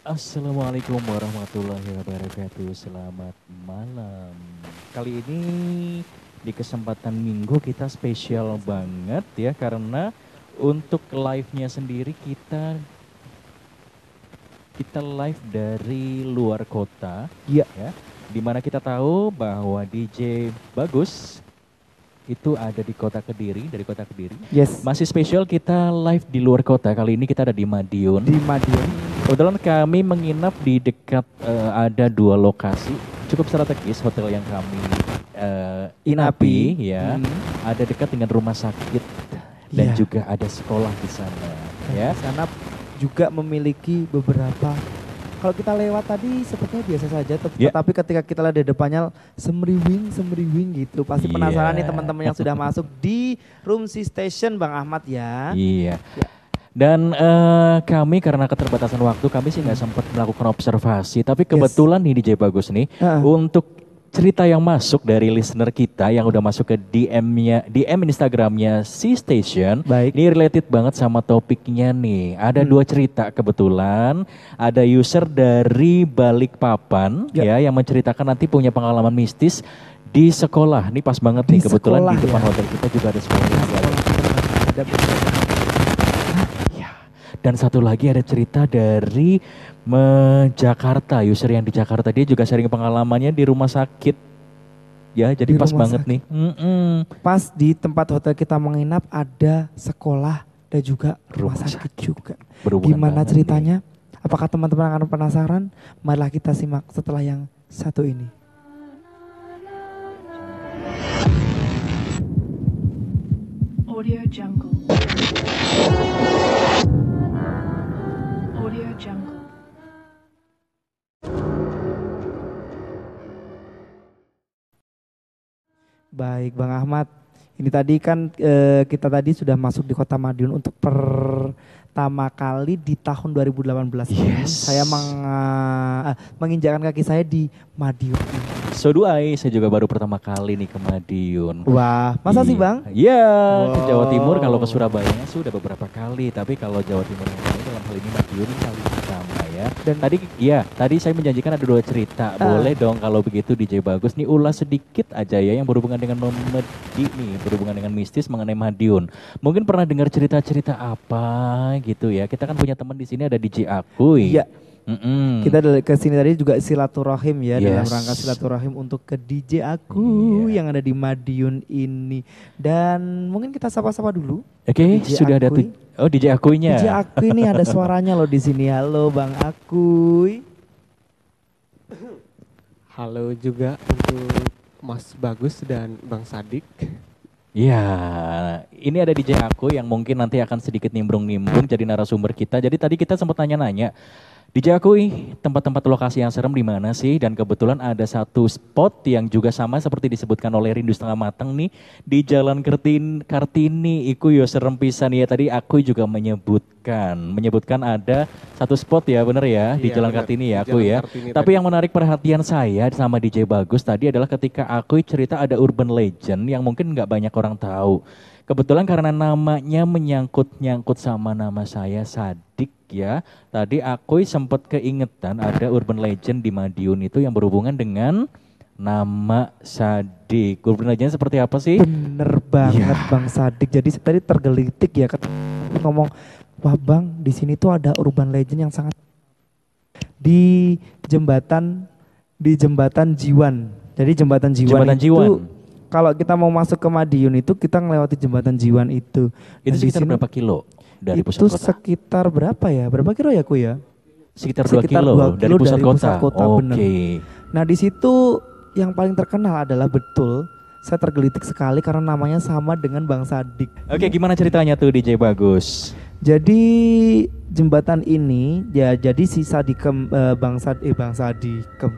Assalamualaikum warahmatullahi wabarakatuh. Selamat malam. Kali ini di kesempatan minggu kita spesial banget ya karena untuk live-nya sendiri kita kita live dari luar kota. Iya. Ya. Di mana kita tahu bahwa DJ Bagus itu ada di kota Kediri, dari kota Kediri. Yes. Masih spesial kita live di luar kota. Kali ini kita ada di Madiun. Di Madiun. Kebetulan kami menginap di dekat eh, ada dua lokasi cukup strategis hotel yang kami eh, inapi ya. Hmm. Ada dekat dengan rumah sakit dan Iya. juga ada sekolah di sana ya. Di sana juga memiliki beberapa kalau kita lewat tadi sepertinya biasa saja, Ya. tetapi ketika kita lihat di depannya semriwing, semriwing gitu, pasti Iya. penasaran nih teman-teman yang sudah masuk di Room C Station, Bang Ahmad ya. Iya. Ya. Dan eh, kami karena keterbatasan waktu kami sih nggak sempat melakukan observasi. Tapi kebetulan nih DJ Bagus nih Heeh. untuk cerita yang masuk dari listener kita yang udah masuk ke DM-nya DM Instagramnya C Station. Baik. Ini related banget sama topiknya nih. Ada Hmm. dua cerita kebetulan. Ada user dari Balikpapan Ya. ya yang menceritakan nanti punya pengalaman mistis di sekolah. Ini pas banget Di nih kebetulan sekolah di depan ya. hotel kita juga ada sekolah. Ada. Dan satu lagi ada cerita dari me Jakarta, user yang di Jakarta dia juga sharing pengalamannya di rumah sakit. Ya, jadi Di pas banget sakit. nih. Mm-mm. Pas di tempat hotel kita menginap ada sekolah dan juga rumah, Rumah sakit, juga. Berhubungan Gimana banget nih. ceritanya? Apakah teman-teman akan penasaran? Marilah kita simak setelah yang satu ini. Audio Jungle. Baik, Bang Ahmad. Ini tadi kan eh, kita tadi sudah masuk di Kota Madiun untuk pertama kali di tahun 2018 ini. Yes. Saya meng, eh, menginjakkan kaki saya di Madiun. ini. So do I, saya juga baru pertama kali nih ke Madiun. Wah, masa sih Iya. Bang? Iya, ke Wow. Jawa Timur kalau ke Surabaya sudah beberapa kali, tapi kalau Jawa Timur yang lain dalam hal ini Madiun ini kali pertama ya. Dan Tadi iya, tadi saya menjanjikan ada dua cerita. Ah. Boleh dong kalau begitu DJ Bagus nih ulas sedikit aja ya yang berhubungan dengan memedi nih, berhubungan dengan mistis mengenai Madiun. Mungkin pernah dengar cerita-cerita apa gitu ya. Kita kan punya teman di sini ada DJ Akui. Iya. Mm-mm. kita dari- ke sini tadi juga silaturahim ya dalam Yes. rangka silaturahim untuk ke DJ aku Iya. yang ada di Madiun ini. Dan mungkin kita sapa-sapa dulu. Oke, DJ sudah ada Akui. tuh. Oh, DJ Akuinya. DJ aku ini ada suaranya loh di sini. Halo Bang Akui. Halo juga untuk Mas Bagus dan Bang Sadik. Ya, ini ada DJ aku yang mungkin nanti akan sedikit nimbrung-nimbrung jadi narasumber kita. Jadi tadi kita sempat nanya-nanya, DJ aku ih, tempat-tempat lokasi yang serem di mana sih? Dan kebetulan ada satu spot yang juga sama seperti disebutkan oleh Rindu Setengah Matang nih di Jalan Kertin, Kartini. Iku yo serem pisan ya. Tadi aku juga menyebutkan, menyebutkan ada satu spot ya, bener ya di Iya, Jalan benar. Kartini ya aku Jalan ya. Kartini Tapi tadi. yang menarik perhatian saya sama DJ Bagus tadi adalah ketika aku cerita ada urban legend yang mungkin nggak banyak orang tahu. Kebetulan karena namanya menyangkut-nyangkut sama nama saya Sadik ya. Tadi aku sempat keingetan ada urban legend di Madiun itu yang berhubungan dengan nama Sadik. Urban legend seperti apa sih? Bener banget Iya. Bang Sadik. Jadi tadi tergelitik ya ngomong, wah Bang di sini tuh ada urban legend yang sangat di jembatan di jembatan Jiwan. Jadi jembatan Jiwan Jembatan itu Jiwan. Kalau kita mau masuk ke Madiun itu kita melewati jembatan Jiwan itu. Itu di sekitar sini- berapa kilo dari itu pusat kota? sekitar berapa ya? Berapa kilo ya ku ya? Sekitar 2 sekitar kilo, dua dari kilo pusat dari kota. pusat kota, Oke. bener. Nah di situ yang paling terkenal adalah betul saya tergelitik sekali karena namanya sama dengan Bang Sadik. Oke, gimana ceritanya tuh DJ Bagus? Jadi jembatan ini ya jadi si Sadikem eh, Bang Sad eh Bang Sadikem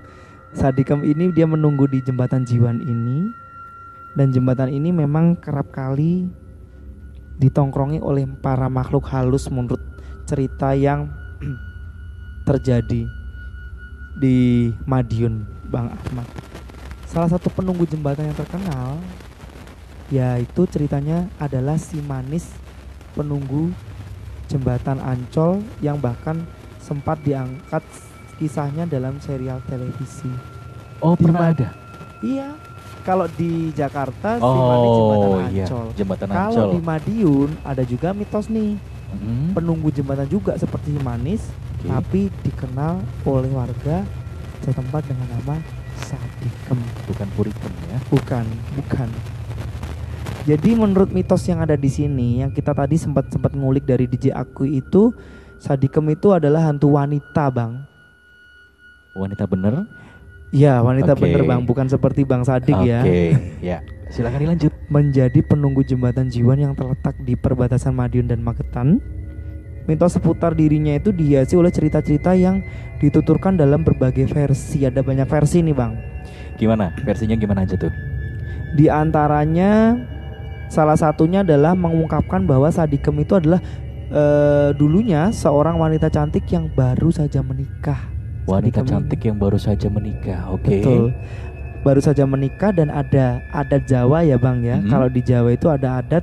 Sadikem ini dia menunggu di jembatan Jiwan ini dan jembatan ini memang kerap kali ditongkrongi oleh para makhluk halus menurut cerita yang terjadi di Madiun Bang Ahmad. Salah satu penunggu jembatan yang terkenal yaitu ceritanya adalah si manis penunggu jembatan Ancol yang bahkan sempat diangkat kisahnya dalam serial televisi. Oh, pernah ada. Iya. Kalau di Jakarta Simane Jembatan Oh, iya, Ancol. Jembatan Kalau Ancol. di Madiun ada juga mitos nih Mm, penunggu jembatan juga seperti Manis oke. tapi dikenal oleh warga setempat dengan nama Sadikem. bukan Purikem ya. Bukan, bukan. Jadi menurut mitos yang ada di sini yang kita tadi sempat sempat ngulik dari DJ Aku itu Sadikem itu adalah hantu wanita, Bang. Wanita bener? Ya, wanita Oke. bener, Bang, bukan seperti Bang Sadik Oke, ya. ya. Silakan dilanjut. Menjadi penunggu jembatan Jiwan yang terletak di perbatasan Madiun dan Magetan. Mitos seputar dirinya itu dihiasi oleh cerita-cerita yang dituturkan dalam berbagai versi. Ada banyak versi nih, Bang. Gimana? Versinya gimana aja tuh? Di antaranya salah satunya adalah mengungkapkan bahwa Sadikem itu adalah eh, dulunya seorang wanita cantik yang baru saja menikah. Wanita cantik yang baru saja menikah. Oke. Betul. Baru saja menikah dan ada adat Jawa ya Bang ya. Mhm. Kalau di Jawa itu ada adat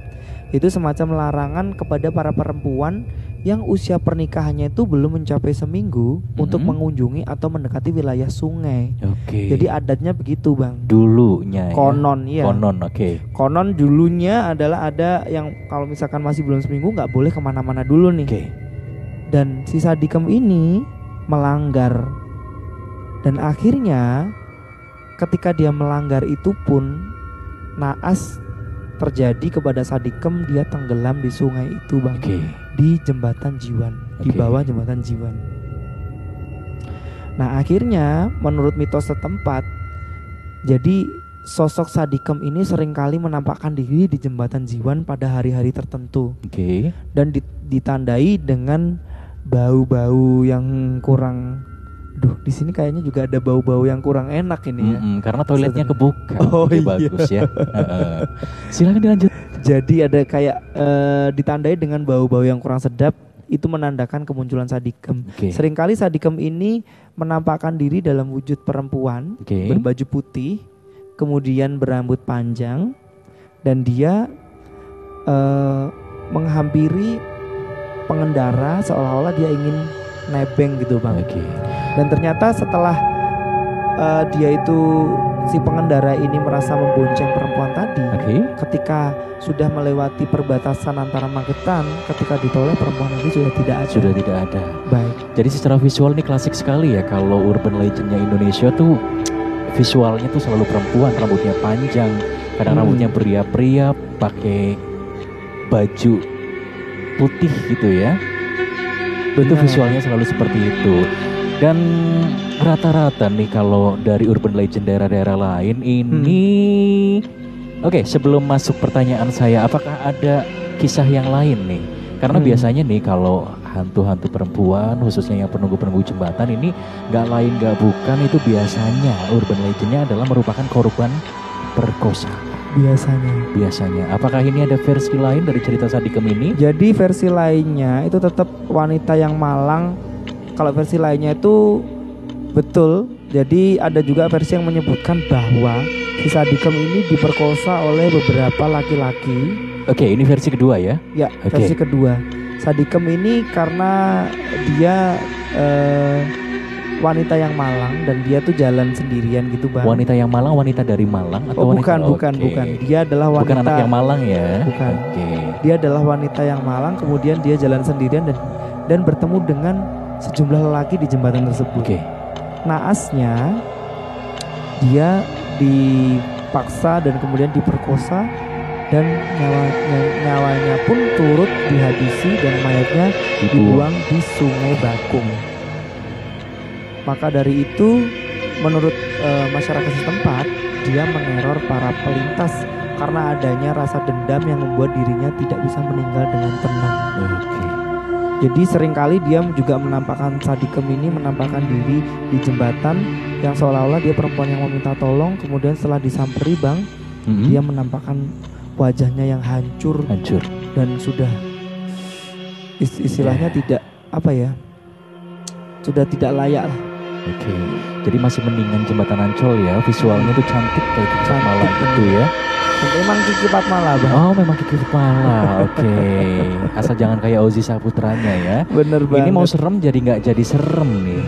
itu semacam larangan kepada para perempuan yang usia pernikahannya itu belum mencapai seminggu untuk Mhm. mengunjungi atau mendekati wilayah sungai. Oke. Jadi adatnya begitu Bang. dulunya ya. Konon ya. Konon, oke. Konon dulunya adalah ada yang kalau misalkan masih belum seminggu nggak boleh ke mana-mana dulu nih. Oke. Dan si Sadikem ini melanggar. Dan akhirnya ketika dia melanggar itu pun naas terjadi kepada Sadikem dia tenggelam di sungai itu bang Oke. di jembatan Jiwan di Oke. bawah jembatan Jiwan. Nah akhirnya menurut mitos setempat jadi sosok Sadikem ini sering kali menampakkan diri di jembatan Jiwan pada hari-hari tertentu Oke. dan di- ditandai dengan bau-bau yang kurang Duh, di sini kayaknya juga ada bau-bau yang kurang enak ini ya. Mm-mm, karena toiletnya kebuka. Oh, Oke, iya. bagus ya. Silakan dilanjut. Jadi ada kayak eh, ditandai dengan bau-bau yang kurang sedap itu menandakan kemunculan Sadikem. Oke. Seringkali Sadikem ini menampakkan diri dalam wujud perempuan Oke. berbaju putih, kemudian berambut panjang dan dia eh, menghampiri pengendara seolah-olah dia ingin nebeng gitu bang. Oke. Dan ternyata setelah eh, dia itu si pengendara ini merasa membonceng perempuan tadi, Oke. ketika sudah melewati perbatasan antara Magetan, ketika ditoleh perempuan tadi sudah tidak ada. Sudah tidak ada. Baik. Jadi secara visual ini klasik sekali ya kalau urban legendnya Indonesia tuh visualnya tuh selalu perempuan, rambutnya panjang, kadang Hmm. rambutnya pria-pria pakai baju putih gitu ya. Benar. visualnya selalu seperti itu. Dan rata-rata nih kalau dari urban legend daerah-daerah lain ini Oke, sebelum masuk pertanyaan saya, apakah ada kisah yang lain nih? Karena Hmm. biasanya nih kalau hantu-hantu perempuan, khususnya yang penunggu-penunggu jembatan ini nggak lain nggak bukan itu biasanya urban legendnya adalah merupakan korban perkosaan. Biasanya. Biasanya, apakah ini ada versi lain dari cerita Sadikem ini? Jadi versi lainnya itu tetap wanita yang malang. Kalau versi lainnya itu betul. Jadi ada juga versi yang menyebutkan bahwa si Sadikem ini diperkosa oleh beberapa laki-laki. Oke, ini versi kedua ya. Ya, Oke. versi kedua. Sadikem ini karena dia eh, wanita yang malang dan dia tuh jalan sendirian gitu bang. Wanita yang Malang, wanita dari Malang atau oh wanita- bukan, bukan, Oke. bukan. Dia adalah wanita. Bukan anak yang Malang ya. Bukan. Oke. Dia adalah wanita yang malang. Kemudian dia jalan sendirian dan dan bertemu dengan sejumlah lelaki di jembatan tersebut. Oke. Naasnya dia dipaksa dan kemudian diperkosa dan nyawanya, nyawanya pun turut dihabisi dan mayatnya dibuang di Sungai Bakung. Maka dari itu, menurut eh, masyarakat setempat, dia meneror para pelintas karena adanya rasa dendam yang membuat dirinya tidak bisa meninggal dengan tenang. Oke. Jadi sering kali dia juga menampakkan Sadikem ini menampakkan diri di jembatan yang seolah-olah dia perempuan yang meminta tolong. Kemudian setelah disamperi bang, Mm-mm. dia menampakkan wajahnya yang hancur hancur. dan sudah is- istilahnya Ya. tidak apa ya, sudah tidak layak lah. Oke. Jadi masih mendingan jembatan Ancol ya. Visualnya tuh cantik kayak Cantik malam gitu ya. Memang Kiki Fatmala bang. Oh, memang Kiki Fatmala. Oke. Asal jangan kayak Ozi Saputranya ya. Bener banget. Ini mau serem jadi nggak jadi serem nih.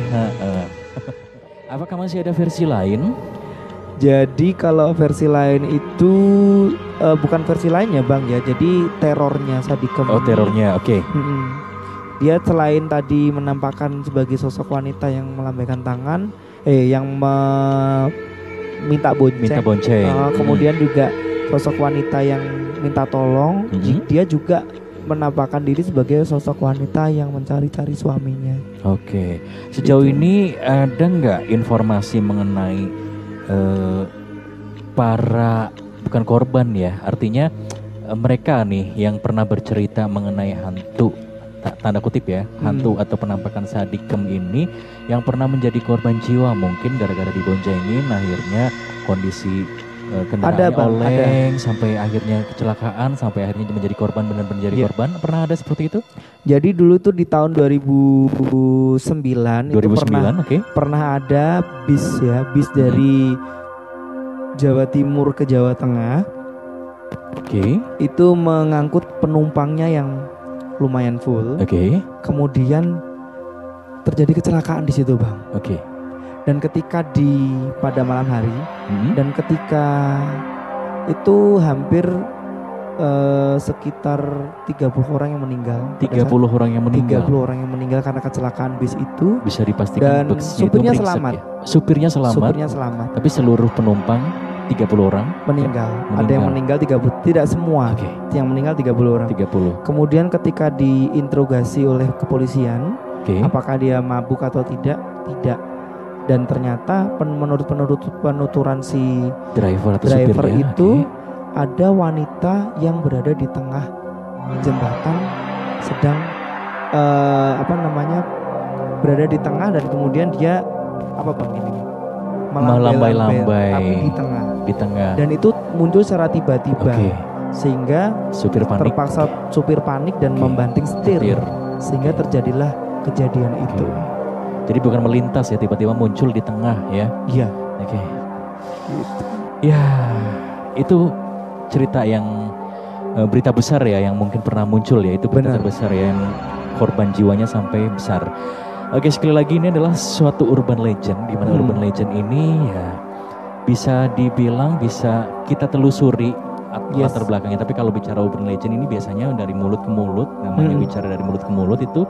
Apakah masih ada versi lain? Jadi kalau versi lain itu eh, bukan versi lainnya bang ya. Jadi terornya Sadikem. Oh, terornya. Oke. Mm-mm. Dia selain tadi menampakkan sebagai sosok wanita yang melambaikan tangan, eh yang me- minta bonceng. Minta bonceng. Uh, kemudian juga sosok wanita yang minta tolong. Ji- Dia juga menampakkan diri sebagai sosok wanita yang mencari-cari suaminya. Oke, sejauh ini ada nggak informasi mengenai eh, para bukan korban ya, artinya eh, mereka nih yang pernah bercerita mengenai hantu tanda kutip ya, hantu atau penampakan sadikem ini yang pernah menjadi korban jiwa mungkin gara-gara diboncengin akhirnya kondisi kendaraannya Ada, Bang, oleng sampai akhirnya kecelakaan sampai akhirnya menjadi korban benar-benar jadi Iya. korban. Pernah ada seperti itu? Jadi dulu tuh di tahun 2009, itu 2009 pernah oke. pernah ada bis ya, bis dari Jawa Timur ke Jawa Tengah. Oke. Itu mengangkut penumpangnya yang lumayan full. oke Kemudian terjadi kecelakaan di situ, Bang. oke Dan ketika di pada malam hari Hmm. dan ketika itu hampir eh, sekitar 30 orang yang meninggal. Pada 30 orang yang meninggal 30 orang yang meninggal karena kecelakaan bis itu. bisa dipastikan Dan itu supirnya selamat. ya? supirnya selamat Supirnya selamat. tapi seluruh penumpang 30 orang meninggal. Ada yang meninggal 30 tidak semua. oke Yang meninggal 30 orang. 30 Kemudian ketika diinterogasi oleh kepolisian, oke apakah dia mabuk atau tidak? Tidak. Dan ternyata pen- menurut penurut penuturan si driver atau driver supirnya itu oke. ada wanita yang berada di tengah jembatan sedang eh, apa namanya berada di tengah dan kemudian dia apa bang ini Melambai-lambai. tapi di tengah di tengah dan itu muncul secara tiba-tiba oke sehingga supir panik terpaksa supir panik dan Oke. membanting setir Setir. sehingga terjadilah kejadian Oke. itu jadi bukan melintas ya tiba-tiba muncul di tengah ya iya oke gitu. ya itu cerita yang eh, berita besar ya yang mungkin pernah muncul ya itu berita Benar. terbesar ya yang korban jiwanya sampai besar. Oke sekali lagi ini adalah suatu urban legend di mana Hmm. urban legend ini ya bisa dibilang bisa kita telusuri Yes. latar belakangnya. Tapi kalau bicara urban legend ini biasanya dari mulut ke mulut, namanya Hmm. bicara dari mulut ke mulut itu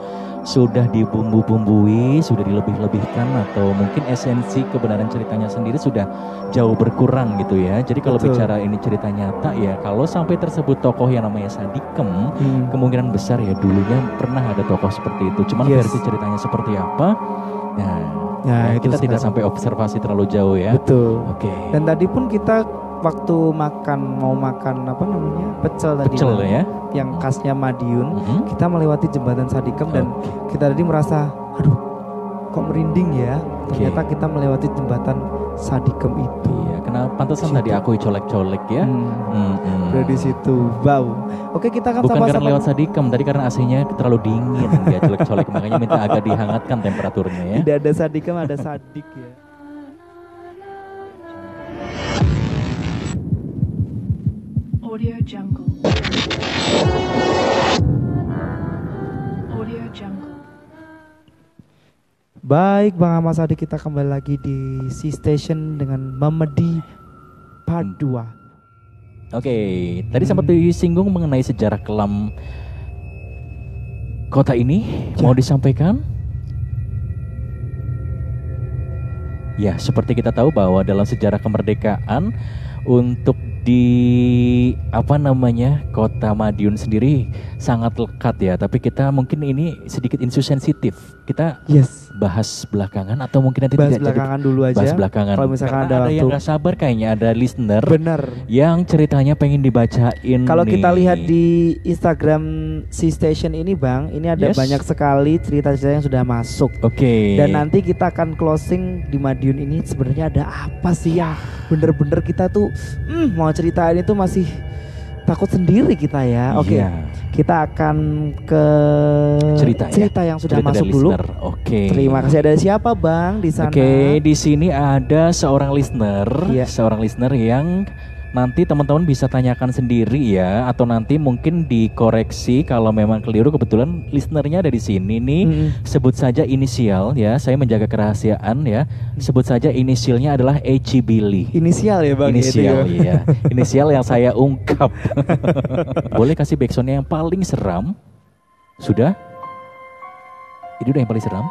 sudah dibumbu-bumbui, sudah dilebih-lebihkan atau mungkin esensi kebenaran ceritanya sendiri sudah jauh berkurang gitu ya. Jadi kalau Betul. bicara ini cerita nyata ya, kalau sampai tersebut tokoh yang namanya Sadikem, Hmm. kemungkinan besar ya dulunya pernah ada tokoh seperti itu. Cuman Yes. versi ceritanya seperti apa? Nah, Nah, ya, itu kita tidak sekarang. sampai observasi terlalu jauh ya. betul Oke. dan tadi pun kita waktu makan mau makan apa namanya pecel tadi Pecel ya. yang khasnya Madiun Mhm. kita melewati jembatan Sadikem dan Oke. kita tadi merasa aduh kok merinding ya Oke. ternyata kita melewati jembatan Sadikem itu Iya, kenapa pantesan Situ. tadi aku colek-colek ya? Hmm, Hmm, hmm. Udah di situ wow oke kita akan Bukan karena sama-sama lewat Sadikem, tadi karena AC-nya terlalu dingin dia colek-colek makanya minta agak dihangatkan temperaturnya ya. tidak ada Sadikem ada Sadik ya Audio Jungle. Audio Jungle. baik Bang Ahmad Sadik kita kembali lagi di C Station dengan Memedi Part Hmm. 2 Oke, tadi sempat disinggung mengenai sejarah kelam kota ini. Mau disampaikan? Ya, seperti kita tahu bahwa dalam sejarah kemerdekaan untuk di apa namanya kota Madiun sendiri sangat lekat ya. Tapi kita mungkin ini sedikit insensitif. Kita yes bahas belakangan atau mungkin nanti bahas tidak jadi belakangan dulu aja bahas belakangan. Kalau misalkan Karena ada ada yang gak sabar kayaknya ada listener bener yang ceritanya pengen dibacain. Kalau kita lihat di Instagram C Station ini Bang, ini ada Yes. banyak sekali cerita-cerita yang sudah masuk. Oke. Dan nanti kita akan closing di Madiun ini sebenarnya ada apa sih yang bener-bener kita tuh hmm, mau ceritain itu masih takut sendiri kita ya. Oke, Iya. kita akan ke Cerita ya? cerita yang sudah Cerita masuk dulu. Oke. Terima kasih ada siapa Bang di sana? Oke, di sini ada seorang listener, Iya. seorang listener yang nanti teman-teman bisa tanyakan sendiri ya atau nanti mungkin dikoreksi kalau memang keliru. Kebetulan listenernya ada di sini nih. Mm-mm. sebut saja inisial ya saya menjaga kerahasiaan ya. Sebut saja inisialnya adalah Eci Billy. Inisial ya bang. inisial itu ya? ya. inisial yang saya ungkap. Boleh kasih backsoundnya yang paling seram? Sudah? Ini udah yang paling seram?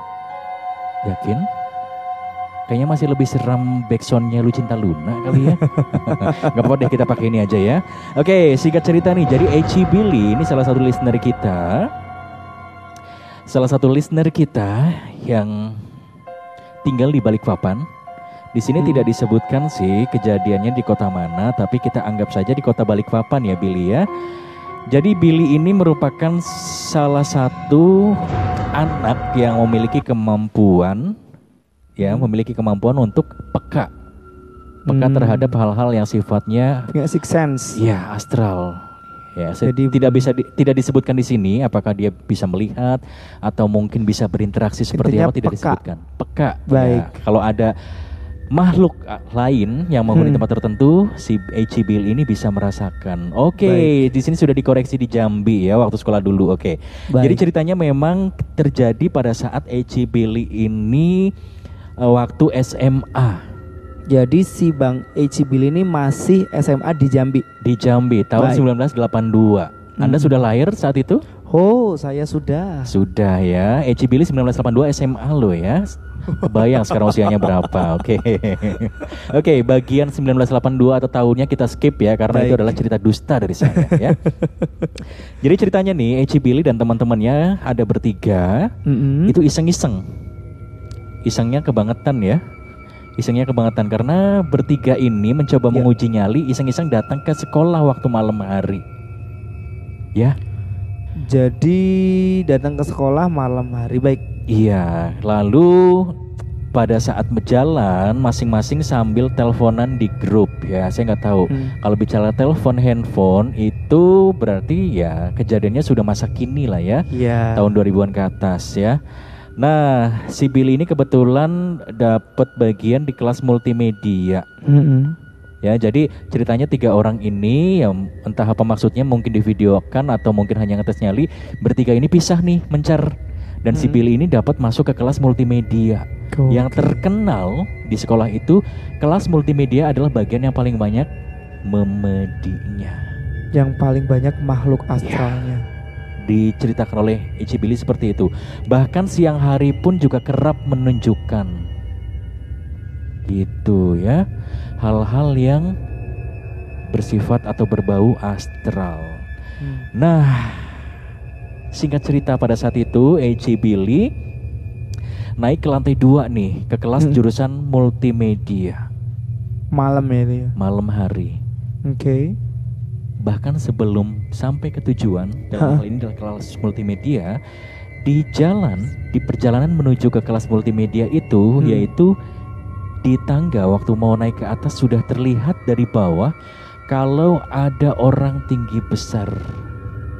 Yakin kayaknya masih lebih seram backsoundnya lu cinta Luna kali ya nggak apa-apa deh kita pakai ini aja ya oke singkat cerita nih jadi Eci Billy ini salah satu listener kita salah satu listener kita yang tinggal di Balikpapan di sini Hmm. tidak disebutkan sih kejadiannya di kota mana, tapi kita anggap saja di kota Balikpapan ya Billy ya. Jadi Billy ini merupakan salah satu anak yang memiliki kemampuan ya, Hmm. memiliki kemampuan untuk peka. Peka Hmm. terhadap hal-hal yang sifatnya Punya six sense. ya astral. Ya, Jadi- tidak bisa di- tidak disebutkan di sini apakah dia bisa melihat atau mungkin bisa berinteraksi seperti apa tidak peka. disebutkan. Peka. Baik. Ya, kalau ada makhluk ah, lain yang menghuni Hmm. tempat tertentu, si H. Bill ini bisa merasakan. Oke, Baik. di sini sudah dikoreksi di Jambi ya waktu sekolah dulu. Oke. Baik. Jadi ceritanya memang terjadi pada saat H. Billy ini eh, waktu SMA Jadi si Bang Eci Bill ini masih SMA di Jambi. di Jambi tahun Baik. 1982. Anda Hmm. sudah lahir saat itu? Oh, saya sudah. Sudah ya. Eci Billy 1982 SMA lo ya. Kebayang sekarang usianya berapa. Oke. Oke, bagian 1982 atau tahunnya kita skip ya karena itu Baik. adalah cerita dusta dari saya ya. Jadi ceritanya nih Eci Billy dan teman-temannya ada bertiga Mm-mm. itu iseng-iseng. Isengnya kebangetan ya. Isengnya kebangetan karena bertiga ini mencoba Ya. menguji nyali iseng-iseng datang ke sekolah waktu malam hari. Ya, Jadi datang ke sekolah malam hari baik. Iya, lalu pada saat berjalan masing-masing sambil teleponan di grup ya. Saya nggak tahu. Hmm. Kalau bicara telepon handphone itu berarti ya kejadiannya sudah masa kini lah ya. Iya. Tahun 2000-an ke atas ya. Nah, si Billy ini kebetulan dapat bagian di kelas multimedia. Mm-mm. Ya, jadi ceritanya tiga orang ini yang entah apa maksudnya mungkin divideokan atau mungkin hanya ngetes nyali bertiga ini pisah nih mencar dan si Hmm. Billy ini dapat masuk ke kelas multimedia. Gokil. Yang terkenal di sekolah itu kelas multimedia adalah bagian yang paling banyak memedinya. yang paling banyak makhluk astralnya. Diceritakan oleh Ichi Billy seperti itu. Bahkan siang hari pun juga kerap menunjukkan gitu ya hal-hal yang bersifat atau berbau astral. Hmm. Nah, singkat cerita pada saat itu A.J. Billy naik ke lantai dua nih ke kelas Hmm. jurusan multimedia Malam ya malam hari. Oke. Bahkan sebelum sampai ke tujuan dalam hal ini adalah kelas multimedia di jalan di perjalanan menuju ke kelas multimedia itu Hmm. yaitu di tangga waktu mau naik ke atas sudah terlihat dari bawah kalau ada orang tinggi besar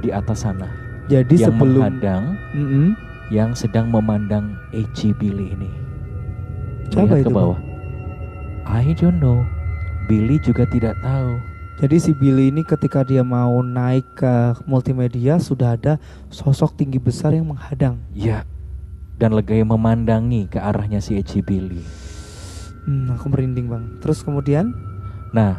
di atas sana Jadi yang sebelum menghadang Mm-mm. yang sedang memandang Eci Billy ini. Siapa Melihat ke bawah. I don't know. Billy juga tidak tahu. Jadi si Billy ini ketika dia mau naik ke multimedia sudah ada sosok tinggi besar yang menghadang. Ya. Dan legai memandangi ke arahnya si Eci Billy. Hmm, aku merinding bang. Terus kemudian? Nah,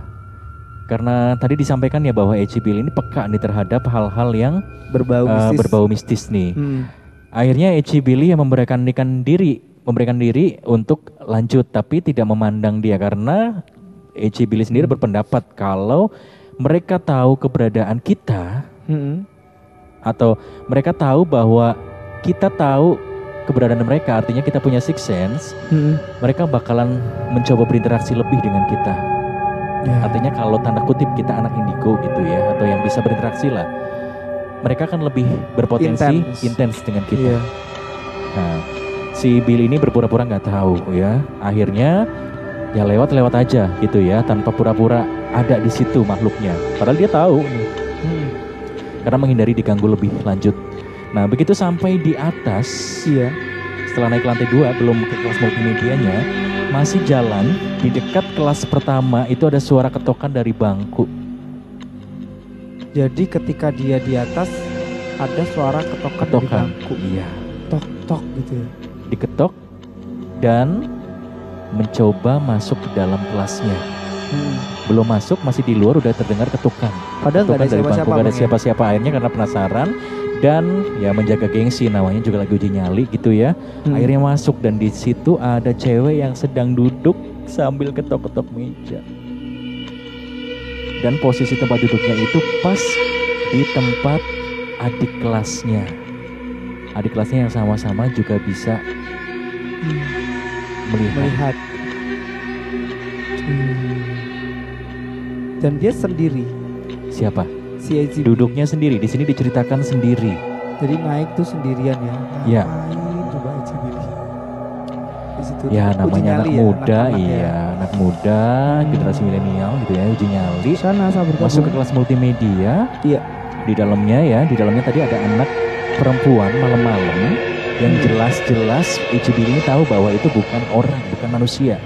karena tadi disampaikan ya bahwa Eci Billy ini peka nih terhadap hal-hal yang Berbau eh, mistis. berbau mistis nih. Hmm. Akhirnya Eci Billy yang memberikan diri, memberikan diri untuk lanjut tapi tidak memandang dia karena Eci Billy sendiri Hmm. berpendapat kalau mereka tahu keberadaan kita Mm-mm. atau mereka tahu bahwa kita tahu keberadaan mereka artinya kita punya six sense Mm-mm. mereka bakalan mencoba berinteraksi lebih dengan kita Ya. artinya kalau tanda kutip kita anak indigo gitu ya atau yang bisa berinteraksi lah mereka akan lebih berpotensi Intens. dengan kita Iya. Nah, si Billy ini berpura-pura nggak tahu ya. Akhirnya ya lewat-lewat aja gitu ya, tanpa pura-pura ada di situ makhluknya. Padahal dia tahu nih, Hmm. karena menghindari diganggu lebih lanjut. Nah, begitu sampai di atas, Iya. setelah naik lantai dua belum ke kelas multimedianya masih jalan di dekat kelas pertama itu ada suara ketokan dari bangku Jadi ketika dia di atas ada suara ketokan, dari ketokan bangku. iya Tok tok gitu ya. diketok dan mencoba masuk ke dalam kelasnya Hmm. belum masuk masih di luar udah terdengar ketukan Padahal ketukan ada dari bangku siapa-siapa. nggak ada ya? siapa-siapa akhirnya karena penasaran dan ya menjaga gengsi namanya juga lagi uji nyali gitu ya Hmm. akhirnya masuk dan di situ ada cewek yang sedang duduk sambil ketok-ketok meja dan posisi tempat duduknya itu pas di tempat adik kelasnya adik kelasnya yang sama-sama juga bisa Hmm. Melihat melihat. Hmm. Dan dia sendiri, siapa si Eji. duduknya sendiri di sini diceritakan sendiri Jadi naik tuh sendirian ya. Iya. Coba situ ya uji namanya anak nyali ya, muda anak-anak ya. iya anak muda generasi milenial gitu ya uji nyali sana masuk ke kelas multimedia. Iya. Di dalamnya ya, di dalamnya tadi ada anak perempuan malam-malam yang jelas-jelas ICB ini tahu bahwa itu bukan orang, bukan manusia.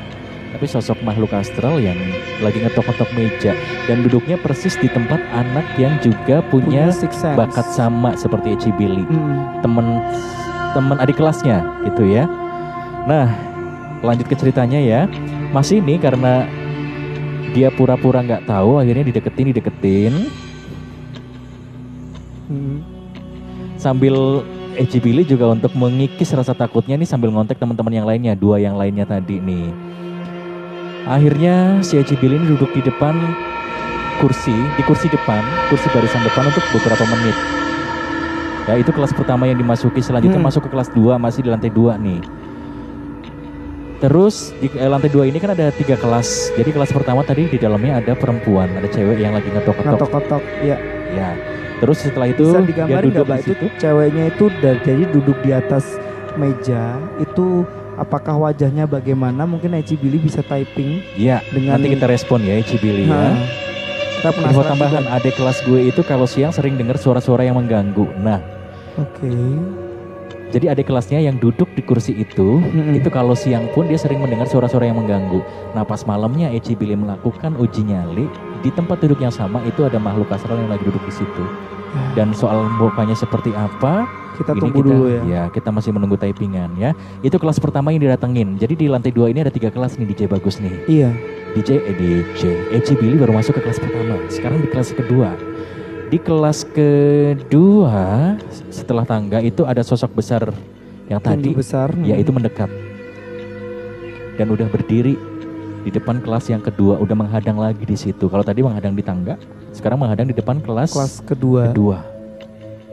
Tapi sosok makhluk astral yang lagi ngetok-ngetok meja dan duduknya persis di tempat anak yang juga punya, punya bakat sama seperti Eci Billy, Hmm. temen temen adik kelasnya gitu ya. Nah, lanjut ke ceritanya ya. Mas ini karena dia pura-pura nggak tahu, akhirnya dideketin, dideketin, Hmm. sambil Eci Billy juga untuk mengikis rasa takutnya nih sambil ngontek teman-teman yang lainnya, dua yang lainnya tadi nih. Akhirnya si Eci Billy ini duduk di depan kursi, di kursi depan, kursi barisan depan untuk beberapa menit. Ya itu kelas pertama yang dimasuki, selanjutnya Hmm. masuk ke kelas 2 masih di lantai 2 nih. Terus di eh, lantai 2 ini kan ada tiga kelas. Jadi kelas pertama tadi di dalamnya ada perempuan, ada cewek yang lagi ngetok-ngetok. Kotok-kotok. Ya. Ya. Terus setelah itu Bisa dia duduk di Itu situ. ceweknya itu da- jadi duduk di atas meja itu apakah wajahnya bagaimana? Mungkin Eci Billy bisa typing Iya, dengan nanti kita respon ya Ici Billy ya. Nah, kita Info penasaran tambahan, juga. adik kelas gue itu kalau siang sering dengar suara-suara yang mengganggu. Nah, Oke. Jadi adik kelasnya yang duduk di kursi itu, Mm-mm. itu kalau siang pun dia sering mendengar suara-suara yang mengganggu. Nah, pas malamnya Eci Billy melakukan uji nyali, di tempat duduk yang sama itu ada makhluk astral yang lagi duduk di situ. Dan soal mukanya seperti apa, kita ini tunggu kita, dulu ya. Ya, kita masih menunggu typingan ya. Itu kelas pertama yang didatengin. Jadi di lantai dua ini ada tiga kelas nih DJ bagus nih. Iya. DJ, eh, DJ, Eci Billy baru masuk ke kelas pertama. Sekarang di kelas kedua. Di kelas kedua setelah tangga itu ada sosok besar yang tadi Tinggi besar. yaitu mendekat dan udah berdiri di depan kelas yang kedua udah menghadang lagi di situ. Kalau tadi menghadang di tangga, sekarang menghadang di depan kelas, kelas kedua. kedua.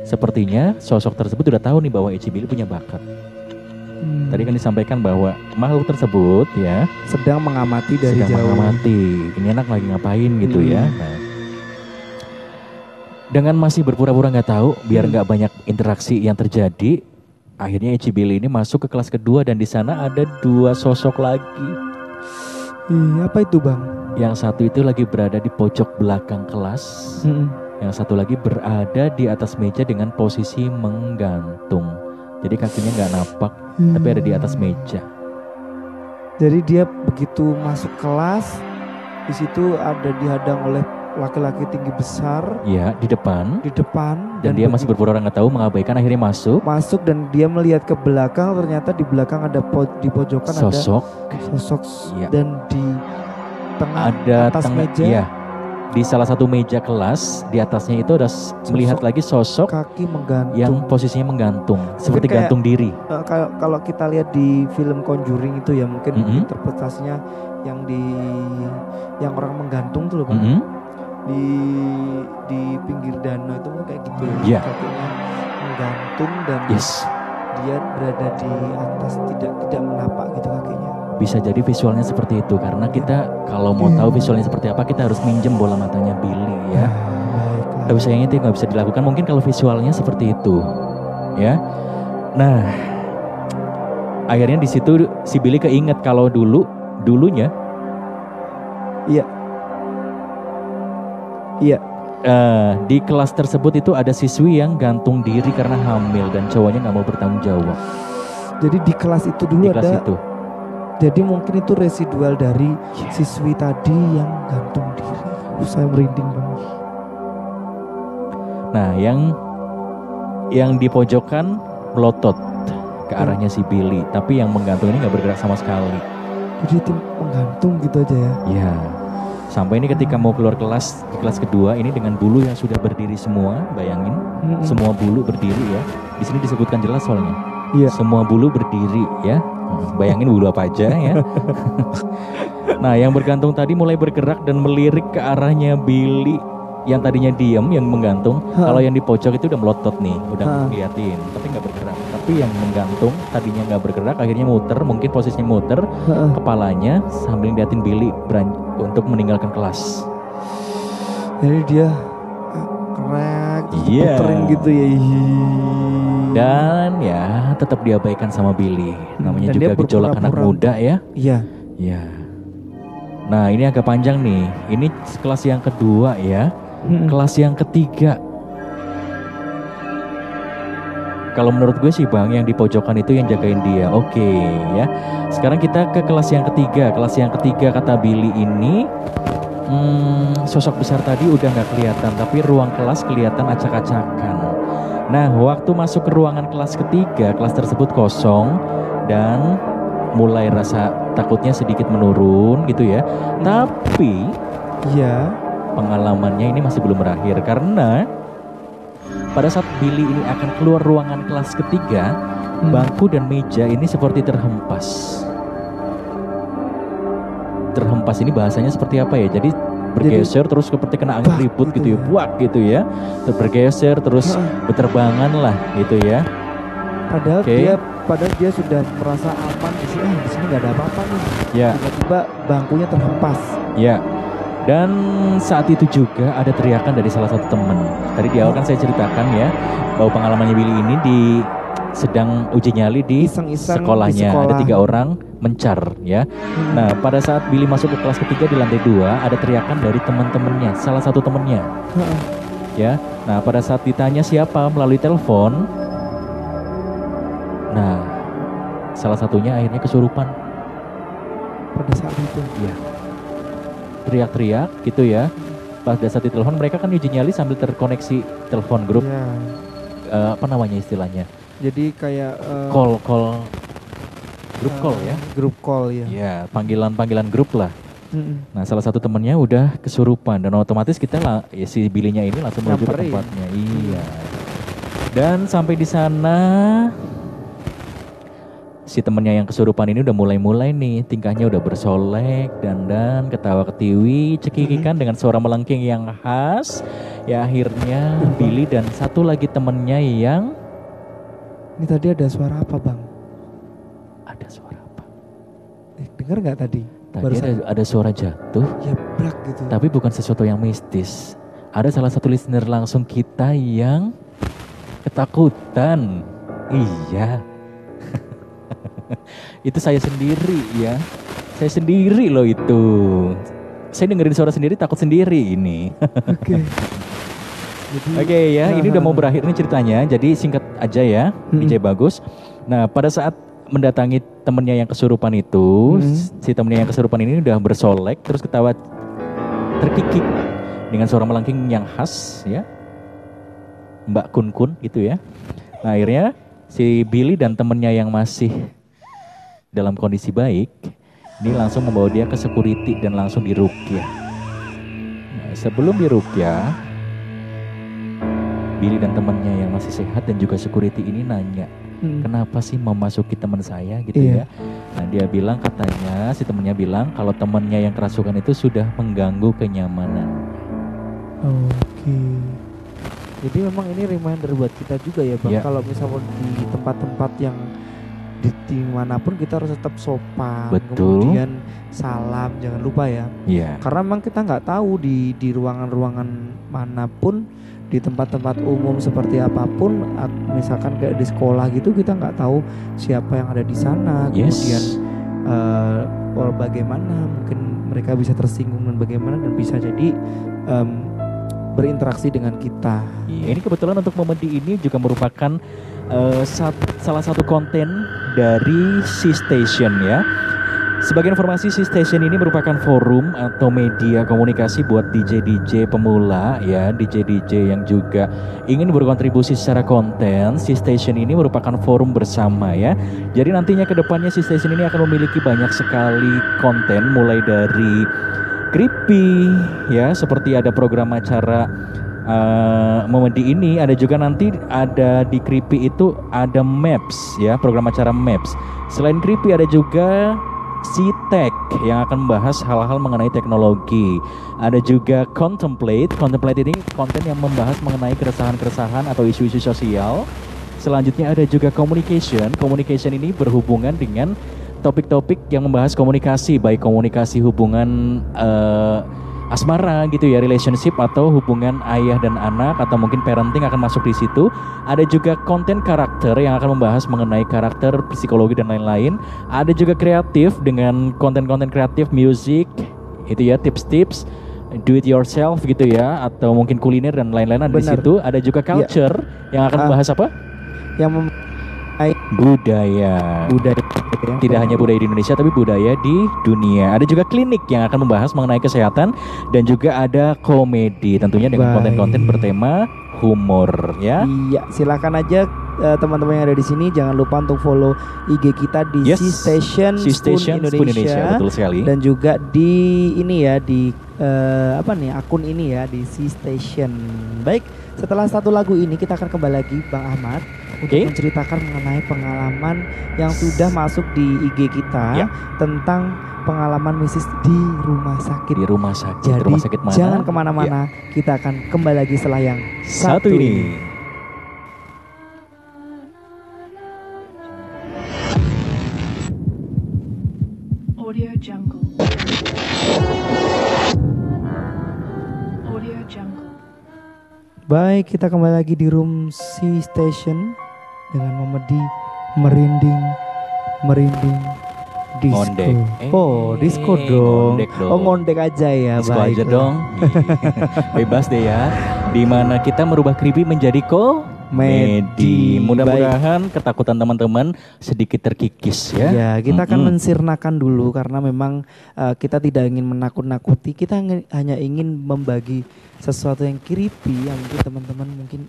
Sepertinya sosok tersebut udah tahu nih bahwa Eci Billy punya bakat. Hmm. Tadi kan disampaikan bahwa makhluk tersebut ya sedang mengamati dari sedang jauh. mengamati ini anak lagi ngapain gitu ya. Hmm. Nah, dengan masih berpura-pura nggak tahu, biar Hmm. nggak banyak interaksi yang terjadi, akhirnya Eci Billy ini masuk ke kelas kedua dan di sana ada dua sosok lagi. Ih, apa itu bang? Yang satu itu lagi berada di pojok belakang kelas, Mm-mm. yang satu lagi berada di atas meja dengan posisi menggantung. Jadi kakinya nggak napak, tapi ada di atas meja. Jadi dia begitu masuk kelas, di situ ada dihadang oleh laki-laki tinggi besar Ya, di depan. di depan Dan dia masih begitu berpura-pura nggak tahu, mengabaikan akhirnya masuk. masuk dan dia melihat ke belakang ternyata di belakang ada po- di pojokan Sosok ada sosok Iya. dan di tengah ada atas tengah meja iya. di salah satu meja kelas di atasnya itu ada s- melihat lagi sosok kaki menggantung. yang posisinya menggantung seperti kayak- gantung diri Eh, kalau kalau kita lihat di film Conjuring itu ya mungkin Mhm. interpretasinya yang di yang orang menggantung tuh loh bang Mm-mm. Di di pinggir danau itu kayak gitu ya. Iya. kakinya menggantung dan yes. dia berada di atas tidak tidak menapak gitu kakinya. Bisa jadi visualnya seperti itu karena kita kalau mau tahu visualnya seperti apa kita harus minjem bola matanya Billy ya. Baiklah tapi sayangnya itu nggak bisa dilakukan. Mungkin kalau visualnya seperti itu ya. Nah akhirnya di situ si Billy keinget kalau dulu dulunya Iya. Eh, di kelas tersebut itu ada siswi yang gantung diri karena hamil dan cowoknya nggak mau bertanggung jawab Jadi di kelas itu di dulu kelas ada itu. jadi mungkin itu residual dari siswi tadi yang gantung diri. Uh, saya merinding banget. Nah, yang yang di pojokan melotot ke Hmm. arahnya si Billy, tapi yang menggantung ini nggak bergerak sama sekali. Jadi tim menggantung gitu aja ya. Ya. Sampai ini ketika mau keluar kelas di kelas kedua ini dengan bulu yang sudah berdiri semua, bayangin Mm-mm. semua bulu berdiri ya. Di sini disebutkan jelas soalnya. Iya. Semua bulu berdiri ya. Hmm, Bayangin bulu apa aja ya. nah, yang bergantung tadi mulai bergerak dan melirik ke arahnya Billy yang tadinya diam yang menggantung. Kalau yang di pojok itu udah melotot nih, udah Ha. ngeliatin, tapi nggak bergerak. Tapi yang menggantung tadinya nggak bergerak, akhirnya muter, mungkin posisinya muter, Heeh. kepalanya sambil ngeliatin Billy beran- untuk meninggalkan kelas. Jadi dia ah, terus Iya. puterin gitu ya. Dan ya tetap diabaikan sama Billy. Namanya Dan juga gejolak anak muda ya. Iya. Ya. Nah ini agak panjang nih. Ini kelas yang kedua ya. Mm-mm. Kelas yang ketiga. Kalau menurut gue sih bang, yang di pojokan itu yang jagain dia. Oke ya. Sekarang kita ke kelas yang ketiga. Kelas yang ketiga kata Billy ini, hmm, sosok besar tadi udah nggak kelihatan, tapi ruang kelas kelihatan acak-acakan. Nah, waktu masuk ke ruangan kelas ketiga, kelas tersebut kosong dan mulai rasa takutnya sedikit menurun gitu ya. Tapi Iya. pengalamannya ini masih belum berakhir karena pada saat Billy ini akan keluar ruangan kelas ketiga, Hmm. bangku dan meja ini seperti terhempas. Terhempas ini bahasanya seperti apa ya? Jadi bergeser terus seperti kena angin ribut gitu gitu ya, ya. buak gitu ya. Terus bergeser terus berterbangan lah gitu ya. Padahal Oke. dia padahal dia sudah merasa aman di sini. Ah, di sini nggak ada apa-apa nih. Ya, Tiba-tiba bangkunya terhempas. ya. Dan saat itu juga ada teriakan dari salah satu teman. Tadi di awal kan saya ceritakan ya bahwa pengalamannya Billy ini di sedang uji nyali di Iseng-iseng di sekolahnya ada sekolah. tiga orang mencar ya. Hmm. Nah pada saat Billy masuk ke kelas ketiga di lantai dua ada teriakan dari teman-temannya, salah satu temannya Heeh. ya. Nah pada saat ditanya siapa melalui telepon, nah salah satunya akhirnya kesurupan, pada saat itu. Teriak-teriak gitu ya. Pada saat di telepon mereka kan uji nyali sambil terkoneksi telepon grup Iya. eh, apa namanya istilahnya Jadi kayak eh, call call grup call eh, ya. Grup call ya. Ya panggilan-panggilan grup lah. Mm-mm. Nah, salah satu temennya udah kesurupan dan otomatis kita lah, ya si bilinya ini langsung menuju ke tempatnya. Iya. Dan sampai di sana si temennya yang kesurupan ini udah mulai-mulai nih, tingkahnya udah bersolek, dandan, ketawa ketiwi, cekikikan dengan suara melengking yang khas. Ya akhirnya Billy dan satu lagi temennya yang Ini tadi ada suara apa bang? ada suara apa? Eh, dengar nggak tadi? Tadi Barusan. ada, ada suara jatuh, Ya brak gitu. tapi bukan sesuatu yang mistis. Ada salah satu listener langsung kita yang ketakutan. Iya. itu saya sendiri ya. Saya sendiri loh itu. Saya dengerin suara sendiri takut sendiri ini. Oke. Jadi Oke ya, ini udah mau berakhir nih ceritanya. Jadi singkat aja ya, Hmm. DJ bagus. Nah, pada saat mendatangi temennya yang kesurupan itu, Hmm. si temennya yang kesurupan ini udah bersolek, terus ketawa terkikik dengan suara melengking yang khas ya, Mbak Kun Kun gitu ya. Nah, akhirnya si Billy dan temennya yang masih dalam kondisi baik, ini langsung membawa dia ke security dan langsung dirukyah. Nah, sebelum dirukyah, Billy dan temannya yang masih sehat dan juga security ini nanya, Mm. kenapa sih memasuki teman saya gitu Iya. ya? Nah dia bilang katanya si temannya bilang kalau temannya yang kerasukan itu sudah mengganggu kenyamanan. Oke. Jadi memang ini reminder buat kita juga ya bang. Ya. Kalau misalnya di tempat-tempat yang di di mana pun kita harus tetap sopan. Betul. Kemudian salam, jangan lupa ya. Iya. Karena memang kita nggak tahu di di ruangan-ruangan mana pun di tempat-tempat umum seperti apa pun, misalkan kayak di sekolah gitu kita nggak tahu siapa yang ada di sana. Yes. Kemudian or bagaimana mungkin mereka bisa tersinggung dan bagaimana dan bisa jadi em, berinteraksi dengan kita. Iya, Ini kebetulan untuk momen di ini juga merupakan eh, sat- salah satu konten dari C Station ya. Sebagai informasi, C Station ini merupakan forum atau media komunikasi buat DJ-DJ pemula ya, DJ-DJ yang juga ingin berkontribusi secara konten. C Station ini merupakan forum bersama ya. Jadi nantinya ke depannya C Station ini akan memiliki banyak sekali konten mulai dari creepy ya, seperti ada program acara Momedi ini ada juga nanti ada di Creepy itu ada Maps ya program acara Maps. Selain Creepy ada juga C-Tech yang akan membahas hal-hal mengenai teknologi. Ada juga Contemplate. Contemplate ini konten yang membahas mengenai keresahan-keresahan atau isu-isu sosial. Selanjutnya ada juga Communication. Communication ini berhubungan dengan topik-topik yang membahas komunikasi, baik komunikasi hubungan eh, asmara gitu ya, relationship atau hubungan ayah dan anak atau mungkin parenting akan masuk di situ. Ada juga konten karakter yang akan membahas mengenai karakter, psikologi dan lain-lain. Ada juga kreatif dengan konten-konten kreatif, music, itu ya tips-tips do it yourself gitu ya atau mungkin kuliner dan lain-lain ada di situ. Ada juga culture yang akan Ah. membahas apa? Yang mem Budaya. budaya Tidak hanya budaya di Indonesia tapi budaya di dunia. Ada juga klinik yang akan membahas mengenai kesehatan dan juga ada komedi tentunya dengan konten-konten bertema humor ya. Iya, silakan aja eh, teman-teman yang ada di sini jangan lupa untuk follow IG kita di Yes, C Station, Si Station Spoon Indonesia betul sekali. dan juga di ini ya di eh, apa nih akun ini ya di C Station. Baik, setelah satu lagu ini kita akan kembali lagi Bang Ahmad untuk Oke. menceritakan mengenai pengalaman yang sudah masuk di IG kita Ya. tentang pengalaman misis di rumah sakit. di rumah sakit. Jadi rumah sakit mana? jangan ke mana-mana, kita akan kembali lagi setelah yang Ya. Satu ini. Audio Jungle. Audio Jungle. Baik, kita kembali lagi di room C Station dengan memedi merinding, merinding disco. Ngondek. Eh, oh, disco dong. ngondek dong. Oh, ngondek aja ya, Disco baik. aja dong. Bebas deh ya. Di mana kita merubah creepy menjadi komedi. Medi. Mudah-mudahan ketakutan teman-teman sedikit terkikis ya. Ya, kita akan Mm-mm. mensirnakan dulu karena memang uh, kita tidak ingin menakut-nakuti, kita hanya ingin membagi sesuatu yang creepy yang mungkin teman-teman mungkin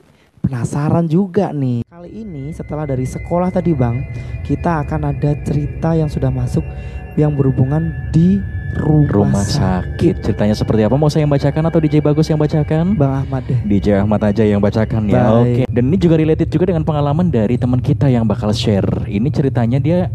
penasaran juga nih. Kali ini setelah dari sekolah tadi Bang, kita akan ada cerita yang sudah masuk yang berhubungan di rumah, Rumah sakit. Ceritanya seperti apa? Mau saya yang bacakan atau DJ Bagus yang bacakan? Bang Ahmad deh. DJ Ahmad aja yang bacakan ya. Oke. Dan ini juga related juga dengan pengalaman dari teman kita yang bakal share. Ini ceritanya dia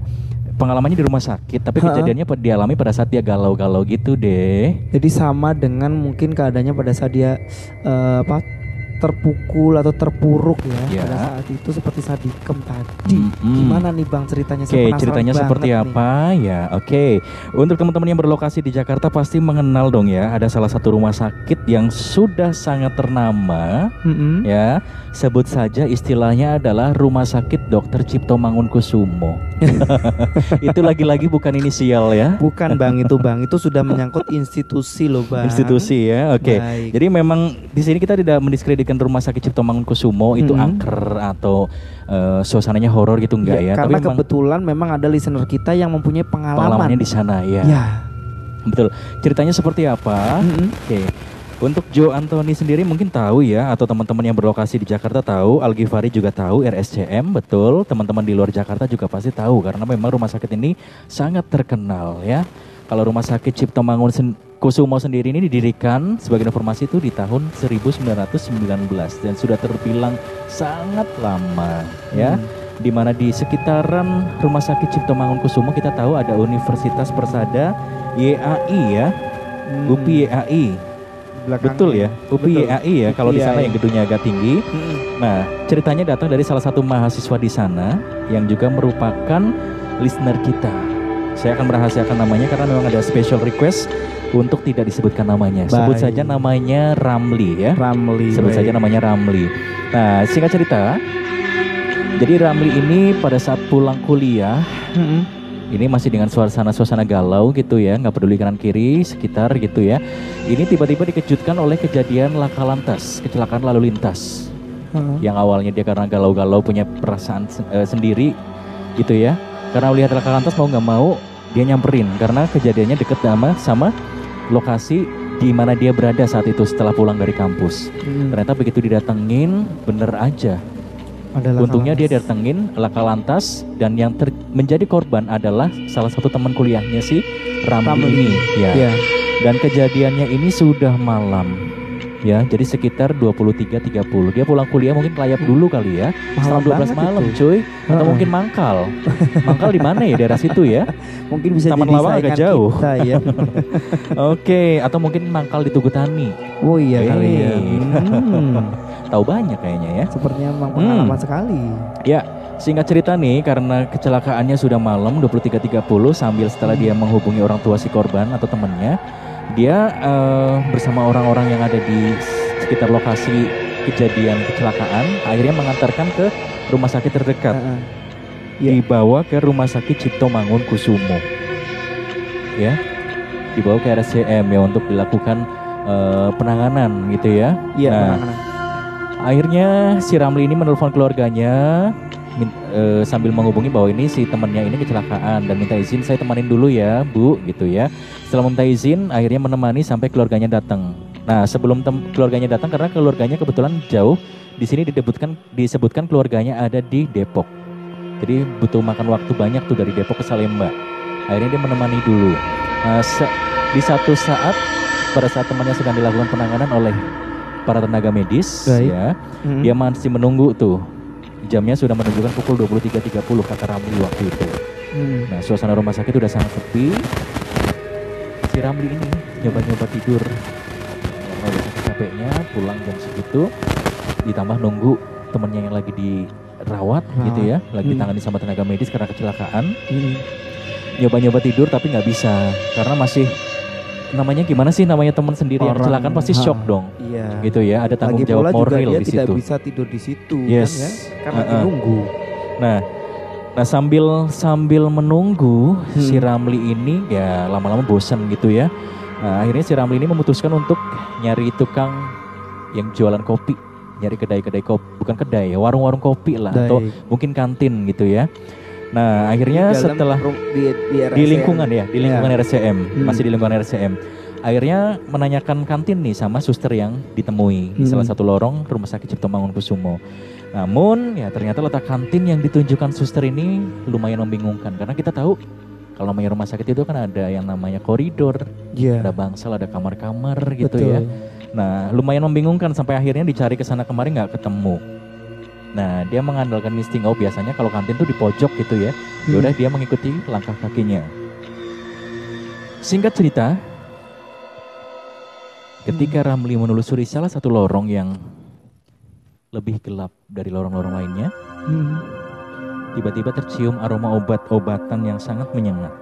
pengalamannya di rumah sakit, tapi kejadiannya pada dialami pada saat dia galau-galau gitu deh. Jadi sama dengan mungkin keadaannya pada saat dia eh, apa terpukul atau terpuruk ya, Ya. pada saat itu seperti sadikem tadi. Mm-mm. Gimana nih Bang ceritanya? Oke, penasaran ceritanya seperti nih. apa ya? Oke, untuk teman-teman yang berlokasi di Jakarta pasti mengenal dong ya. Ada salah satu rumah sakit yang sudah sangat ternama, Mm-mm. ya. Sebut saja istilahnya adalah Rumah Sakit Dr. Cipto Mangunkusumo. Itu lagi-lagi bukan inisial ya, Bukan Bang itu Bang, itu sudah menyangkut institusi loh Bang. institusi ya. Oke. Baik. Jadi memang di sini kita tidak mendiskreditkan Rumah Sakit Cipto Mangunkusumo itu Mm-mm. angker atau eh, suasananya horor gitu enggak Iya, ya. Karena Tapi memang kebetulan memang ada listener kita yang mempunyai pengalaman. pengalamannya di sana ya. Ya. Betul. Ceritanya seperti apa? Mm-mm. Oke. Untuk Joe Anthony sendiri mungkin tahu ya atau teman-teman yang berlokasi di Jakarta tahu, Al Ghifari juga tahu, RSCM betul. Teman-teman di luar Jakarta juga pasti tahu karena memang rumah sakit ini sangat terkenal ya. Kalau rumah sakit Cipto Mangun Sen- Kusumo sendiri ini didirikan sebagai informasi itu di tahun 1919 dan sudah terbilang sangat lama ya. Hmm. Di mana di sekitaran rumah sakit Cipto Mangunkusumo kita tahu ada Universitas Persada YAI ya, Hmm. UPI YAI. Betul ya, UPI Betul. YAI ya kalau di sana yang gedungnya agak tinggi. Mm-mm. Nah, ceritanya datang dari salah satu mahasiswa di sana yang juga merupakan listener kita. Saya akan merahasiakan namanya karena memang ada special request untuk tidak disebutkan namanya. Sebut Baik. saja namanya Ramli ya. Ramli. Sebut baik. saja namanya Ramli. Nah, singkat cerita, jadi Ramli ini pada saat pulang kuliah, Mm-mm. ini masih dengan suasana-suasana galau gitu ya, nggak peduli kanan kiri, sekitar gitu ya. Ini tiba-tiba dikejutkan oleh kejadian laka lantas, kecelakaan lalu lintas. Heeh. Yang awalnya dia karena galau-galau punya perasaan eh, sendiri gitu ya. Karena melihat laka lantas mau nggak mau dia nyamperin karena kejadiannya deket sama sama lokasi di mana dia berada saat itu setelah pulang dari kampus. Hmm. Ternyata begitu didatengin bener aja. Ada laka Untungnya dia lantas. datengin laka lantas dan yang ter- menjadi korban adalah salah satu teman kuliahnya si Ramli, Ramli. ini. Ya. Iya. Dan kejadiannya ini sudah malam. Ya, jadi sekitar 23.30. Dia pulang kuliah mungkin kelayap dulu kali ya. Malam Setengah 12 banget malam, itu. cuy. Atau Heeh. mungkin mangkal. mangkal di mana ya daerah situ ya? Mungkin bisa Taman Lawang agak jauh. kita ya. Oke, atau mungkin mangkal di Tugu Tani. Oh iya kali ya. Hey. Hmm. Tahu banyak kayaknya ya. Sepertinya memang Hmm. pengalaman sekali. Ya, singkat cerita nih karena kecelakaannya sudah malam 23.30 sambil setelah dia menghubungi orang tua si korban atau temannya, dia eh, bersama orang-orang yang ada di sekitar lokasi kejadian kecelakaan akhirnya mengantarkan ke rumah sakit terdekat. Heeh. Iya. Dibawa ke rumah sakit Cipto Mangun Kusumo. Ya. Dibawa ke RSCM ya untuk dilakukan eh, penanganan gitu ya. Iya, Nah, penanganan. Akhirnya si Ramli ini menelpon keluarganya eh, sambil menghubungi bahwa ini si temannya ini kecelakaan dan minta izin saya temanin dulu ya bu gitu ya. Setelah minta izin akhirnya menemani sampai keluarganya datang. Nah sebelum tem- keluarganya datang karena keluarganya kebetulan jauh di sini disebutkan disebutkan keluarganya ada di Depok. Jadi butuh makan waktu banyak tuh dari Depok ke Salemba. Akhirnya dia menemani dulu. Nah, se- di satu saat pada saat temannya sedang dilakukan penanganan oleh para tenaga medis Baik. ya Hmm. dia masih menunggu tuh jamnya sudah menunjukkan pukul 23.30 kata Ramli waktu itu Hmm. nah suasana rumah sakit udah sangat sepi si Ramli ini nyoba-nyoba tidur karena udah capeknya pulang jam segitu ditambah nunggu temennya yang lagi dirawat Rawat. gitu ya lagi Hmm. ditangani sama tenaga medis karena kecelakaan Hmm. nyoba-nyoba tidur tapi nggak bisa karena masih namanya gimana sih namanya teman sendiri yang Orang- kecelakaan pasti ha. shock dong Iya. gitu ya ada tanggung Lagi jawab moral di tidak situ bisa tidur di situ Yes. kan ya karena Uh-uh. nunggu. Nah, nah sambil sambil menunggu Hmm. si Ramli ini ya lama-lama bosan gitu ya. Nah, akhirnya si Ramli ini memutuskan untuk nyari tukang yang jualan kopi, nyari kedai-kedai kopi, bukan kedai, ya, warung-warung kopi lah atau Baik. mungkin kantin gitu ya. Nah, akhirnya Di dalam setelah di, di, di lingkungan ya, di lingkungan RSCM, Hmm. masih di lingkungan RSCM. Akhirnya menanyakan kantin nih sama suster yang ditemui di Hmm. salah satu lorong rumah sakit Cipto Mangunkusumo. Namun ya ternyata letak kantin yang ditunjukkan suster ini lumayan membingungkan karena kita tahu kalau namanya rumah sakit itu kan ada yang namanya koridor, Iya. ada bangsal, ada kamar-kamar gitu Betul. ya. Nah, lumayan membingungkan sampai akhirnya dicari ke sana kemari nggak ketemu. Nah, dia mengandalkan insting oh biasanya kalau kantin tuh di pojok gitu ya. Hmm. Yaudah dia mengikuti langkah kakinya. Singkat cerita, ketika Ramli menelusuri salah satu lorong yang lebih gelap dari lorong-lorong lainnya, Hmm. tiba-tiba tercium aroma obat-obatan yang sangat menyengat.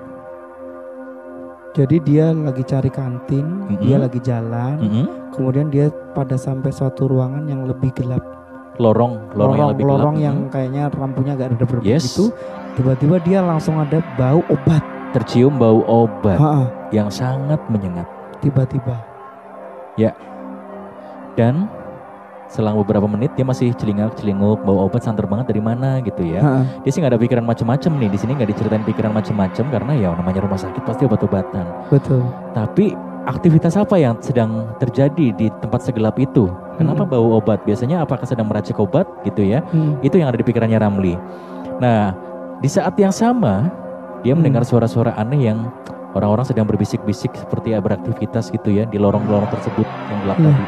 Jadi dia lagi cari kantin, Mm-mm. dia lagi jalan, Mm-mm. kemudian dia pada sampai suatu ruangan yang lebih gelap, Lorong, lorong, yang lebih gelap. lorong yang kayaknya lampunya gak ada berapa Yes. itu. Tiba-tiba dia langsung ada bau obat. tercium bau obat Ha-ha, yang sangat menyengat. tiba-tiba. Dan selang beberapa menit dia masih celingak-celinguk bau obat santer banget dari mana gitu ya. Ha-ha. Dia sih nggak ada pikiran macem-macem nih di sini nggak diceritain pikiran macem-macem karena ya namanya rumah sakit pasti obat-obatan. Betul. Tapi aktivitas apa yang sedang terjadi di tempat segelap itu? Kenapa Mm-mm. bau obat? Biasanya apakah sedang meracik obat gitu ya? Hmm. Itu yang ada di pikirannya Ramli. Nah, di saat yang sama dia Hmm. mendengar suara-suara aneh yang orang-orang sedang berbisik-bisik seperti ya beraktivitas gitu ya di lorong-lorong tersebut yang gelap Hmm. tadi.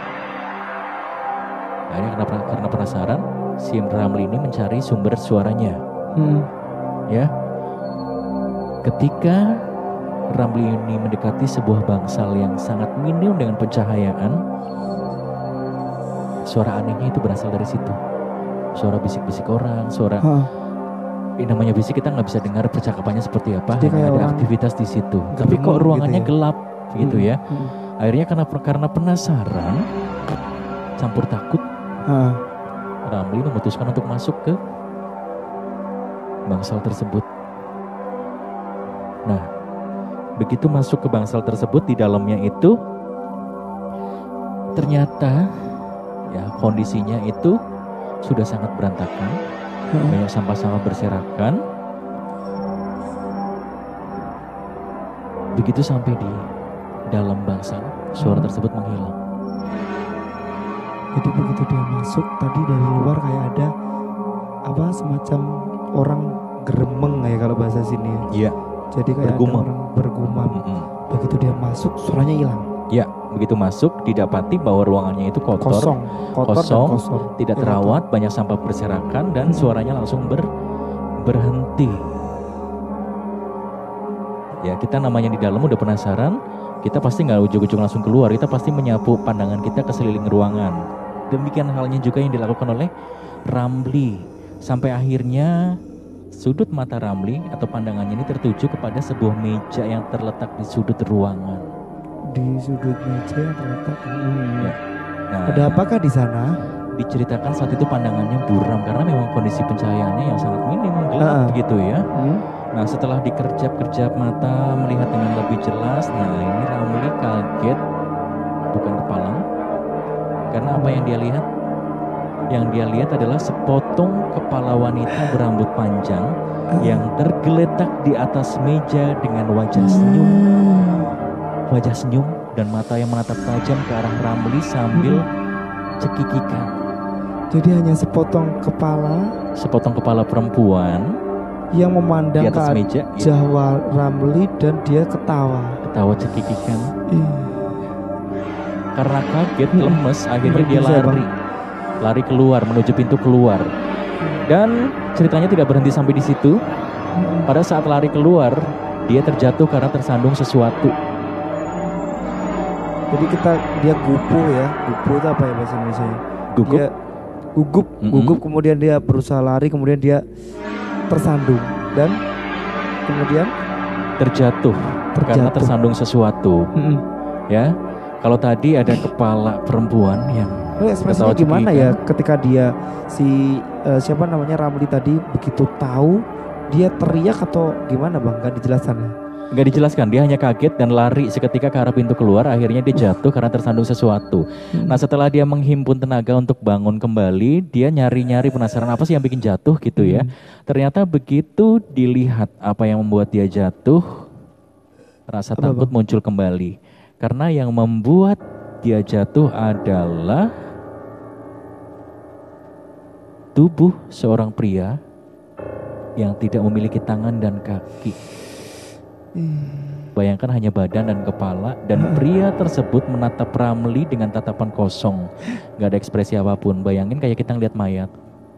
Akhirnya karena, karena penasaran, si Ramli ini mencari sumber suaranya. Hmm. Ya, ketika Ramli ini mendekati sebuah bangsal yang sangat minim dengan pencahayaan, suara anehnya itu berasal dari situ. Suara bisik-bisik orang, suara Ha. Eh, namanya bisik kita nggak bisa dengar percakapannya seperti apa. Jadi hanya ada orang aktivitas di situ. Tapi kok bingung ruangannya gitu ya. gelap gitu Hmm. ya. Hmm. Akhirnya karena karena penasaran, campur takut, Ha. Ramli memutuskan untuk masuk ke bangsal tersebut. Begitu masuk ke bangsal tersebut di dalamnya itu ternyata ya kondisinya itu sudah sangat berantakan Ha. banyak sampah-sampah berserakan Begitu sampai di dalam bangsal, suara tersebut menghilang. Jadi begitu dia masuk tadi dari luar kayak ada apa semacam orang geremeng kayak kalau bahasa sini ya. Iya. Jadi kayak Bergumam. ada orang bergumam. Mm-mm. Begitu dia masuk suaranya hilang. Ya, begitu masuk didapati bahwa ruangannya itu kotor, Kosong, kotor kosong, kosong. tidak Ya, terawat, banyak sampah berserakan dan Hmm. suaranya langsung ber berhenti. Ya, kita namanya di dalam udah penasaran, kita pasti nggak ujung-ujung langsung keluar, kita pasti menyapu pandangan kita ke seliling ruangan. Demikian halnya juga yang dilakukan oleh Ramli. Sampai akhirnya sudut mata Ramli atau pandangannya ini tertuju kepada sebuah meja yang terletak di sudut ruangan. Di sudut meja yang terletak. Hmm. Ya. Nah, Ada apakah di sana? diceritakan saat itu pandangannya buram karena memang kondisi pencahayaannya yang sangat minim gelap Ah. gitu ya. Hmm? Nah setelah dikerjap-kerjap mata melihat dengan lebih jelas, nah ini Ramli kaget bukan kepalang karena apa yang dia lihat? Yang dia lihat adalah sepotong kepala wanita berambut panjang yang tergeletak di atas meja dengan wajah senyum, Hmm. wajah senyum dan mata yang menatap tajam ke arah Ramli sambil Hmm. cekikikan. Jadi hanya sepotong kepala Sepotong kepala perempuan yang memandang di ke atas meja, ya, Jawa Ramli dan dia ketawa. ketawa cekikikan. Ih, Karena kaget, lemes, akhirnya dia lari. Lari keluar, menuju pintu keluar. Dan ceritanya tidak berhenti sampai di situ. hmm. Pada saat lari keluar, dia terjatuh karena tersandung sesuatu. Jadi kita dia gupu ya, gupu itu apa ya bahasa Indonesia? Gugup. Dia gugup, Mm-mm. gugup kemudian dia berusaha lari, kemudian dia tersandung dan kemudian terjatuh, karena terjatuh. tersandung sesuatu. Mm-mm. Ya, kalau tadi ada kepala perempuan yang Lalu ekspresinya gimana ya ketika dia si eh, siapa namanya Ramli tadi begitu tahu dia teriak atau gimana bang? Gak dijelaskan ya? nggak dijelaskan, dia hanya kaget dan lari seketika ke arah pintu keluar. Akhirnya dia jatuh karena tersandung sesuatu. Nah setelah dia menghimpun tenaga untuk bangun kembali, dia nyari-nyari penasaran apa sih yang bikin jatuh gitu ya. Hmm. Ternyata begitu dilihat apa yang membuat dia jatuh, rasa Apa, takut muncul kembali. Karena yang membuat dia jatuh adalah tubuh seorang pria yang tidak memiliki tangan dan kaki. Hmm. Bayangkan hanya badan dan kepala dan pria tersebut menatap Ramli dengan tatapan kosong, nggak ada ekspresi apa pun. Bayangin kayak kita ngeliat mayat,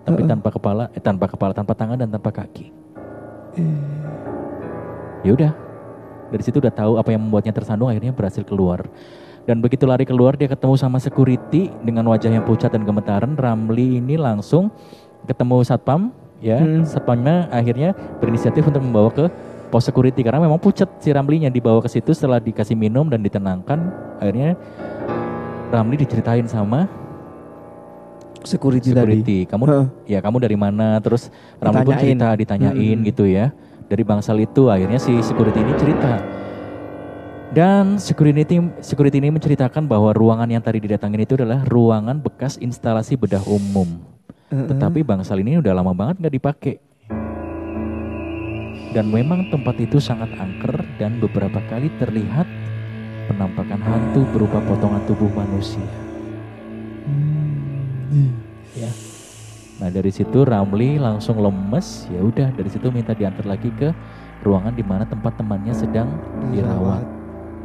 tapi tanpa kepala, eh, tanpa kepala, tanpa tangan dan tanpa kaki. Ya udah, dari situ udah tahu apa yang membuatnya tersandung, akhirnya berhasil keluar. Dan begitu lari keluar, dia ketemu sama security dengan wajah yang pucat dan gemetaran. Ramli ini langsung ketemu satpam, ya, Hmm. satpamnya akhirnya berinisiatif untuk membawa ke pos security karena memang pucat si Ramlinya dibawa ke situ setelah dikasih minum dan ditenangkan akhirnya Ramli diceritain sama Security, tadi. security kamu Heeh. ya kamu dari mana terus Ramli pun Ditanyain. cerita ditanyain Hmm. gitu ya dari bangsal itu akhirnya si security ini cerita dan security security ini menceritakan bahwa ruangan yang tadi didatangin itu adalah ruangan bekas instalasi bedah umum tetapi bangsal ini udah lama banget nggak dipakai. Dan memang tempat itu sangat angker dan beberapa kali terlihat penampakan hantu berupa potongan tubuh manusia. Hmm. Ya. Nah dari situ Ramli langsung lemes. Ya udah dari situ minta diantar lagi ke ruangan di mana tempat temannya sedang dirawat.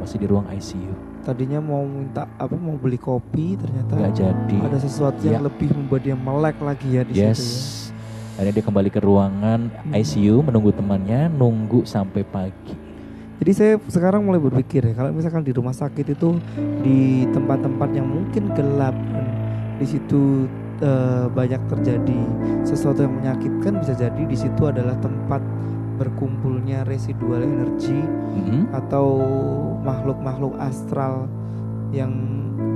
Masih di ruang ICU. Tadinya mau minta apa mau beli kopi ternyata Nggak jadi. ada sesuatu yang lebih membuat dia melek lagi ya di Yes. situ ya. Akhirnya dia kembali ke ruangan ICU menunggu temannya nunggu sampai pagi. Jadi saya sekarang mulai berpikir ya kalau misalkan di rumah sakit itu di tempat-tempat yang mungkin gelap di situ eh, banyak terjadi sesuatu yang menyakitkan bisa jadi di situ adalah tempat berkumpulnya residual energi Mhm. atau makhluk-makhluk astral yang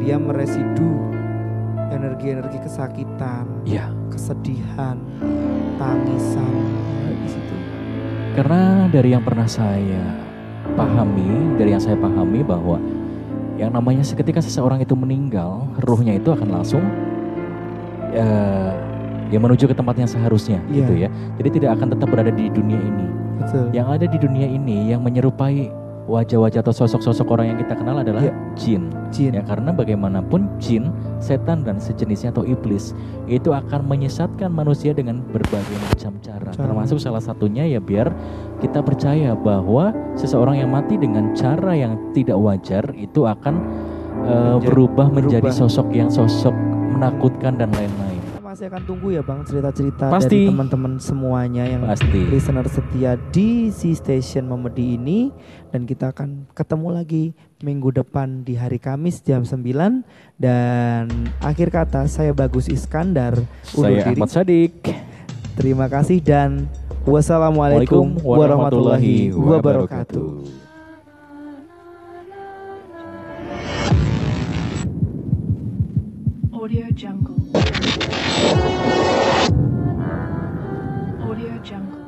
dia meresidu energi-energi kesakitan, Iya. kesedihan, tangisan ya, di situ. Karena dari yang pernah saya pahami, dari yang saya pahami bahwa yang namanya ketika seseorang itu meninggal, ruhnya itu akan langsung eh, ya menuju ke tempat yang seharusnya Iya. gitu ya. Jadi tidak akan tetap berada di dunia ini. Betul. Yang ada di dunia ini yang menyerupai wajah-wajah atau sosok-sosok orang yang kita kenal adalah Iya. jin. Jin. Ya karena bagaimanapun jin, setan dan sejenisnya atau iblis itu akan menyesatkan manusia dengan berbagai macam cara. Cara. Termasuk salah satunya ya biar kita percaya bahwa seseorang yang mati dengan cara yang tidak wajar itu akan eh, Menjadi- berubah menjadi berubah. sosok yang sosok menakutkan dan lain-lain. Kita masih akan tunggu ya Bang cerita-cerita dari teman-teman semuanya yang Pasti. listener setia di C Station Memedi ini dan kita akan ketemu lagi minggu depan di hari Kamis jam 9 dan akhir kata saya Bagus Iskandar undur Saya diri. Ahmad Sadik. Terima kasih dan wassalamualaikum warahmatullahi wabarakatuh. Audio Jungle. Audio Jungle.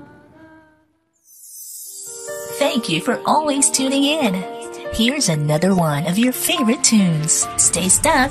Thank you for always tuning in. Here's another one of your favorite tunes. Stay stuck.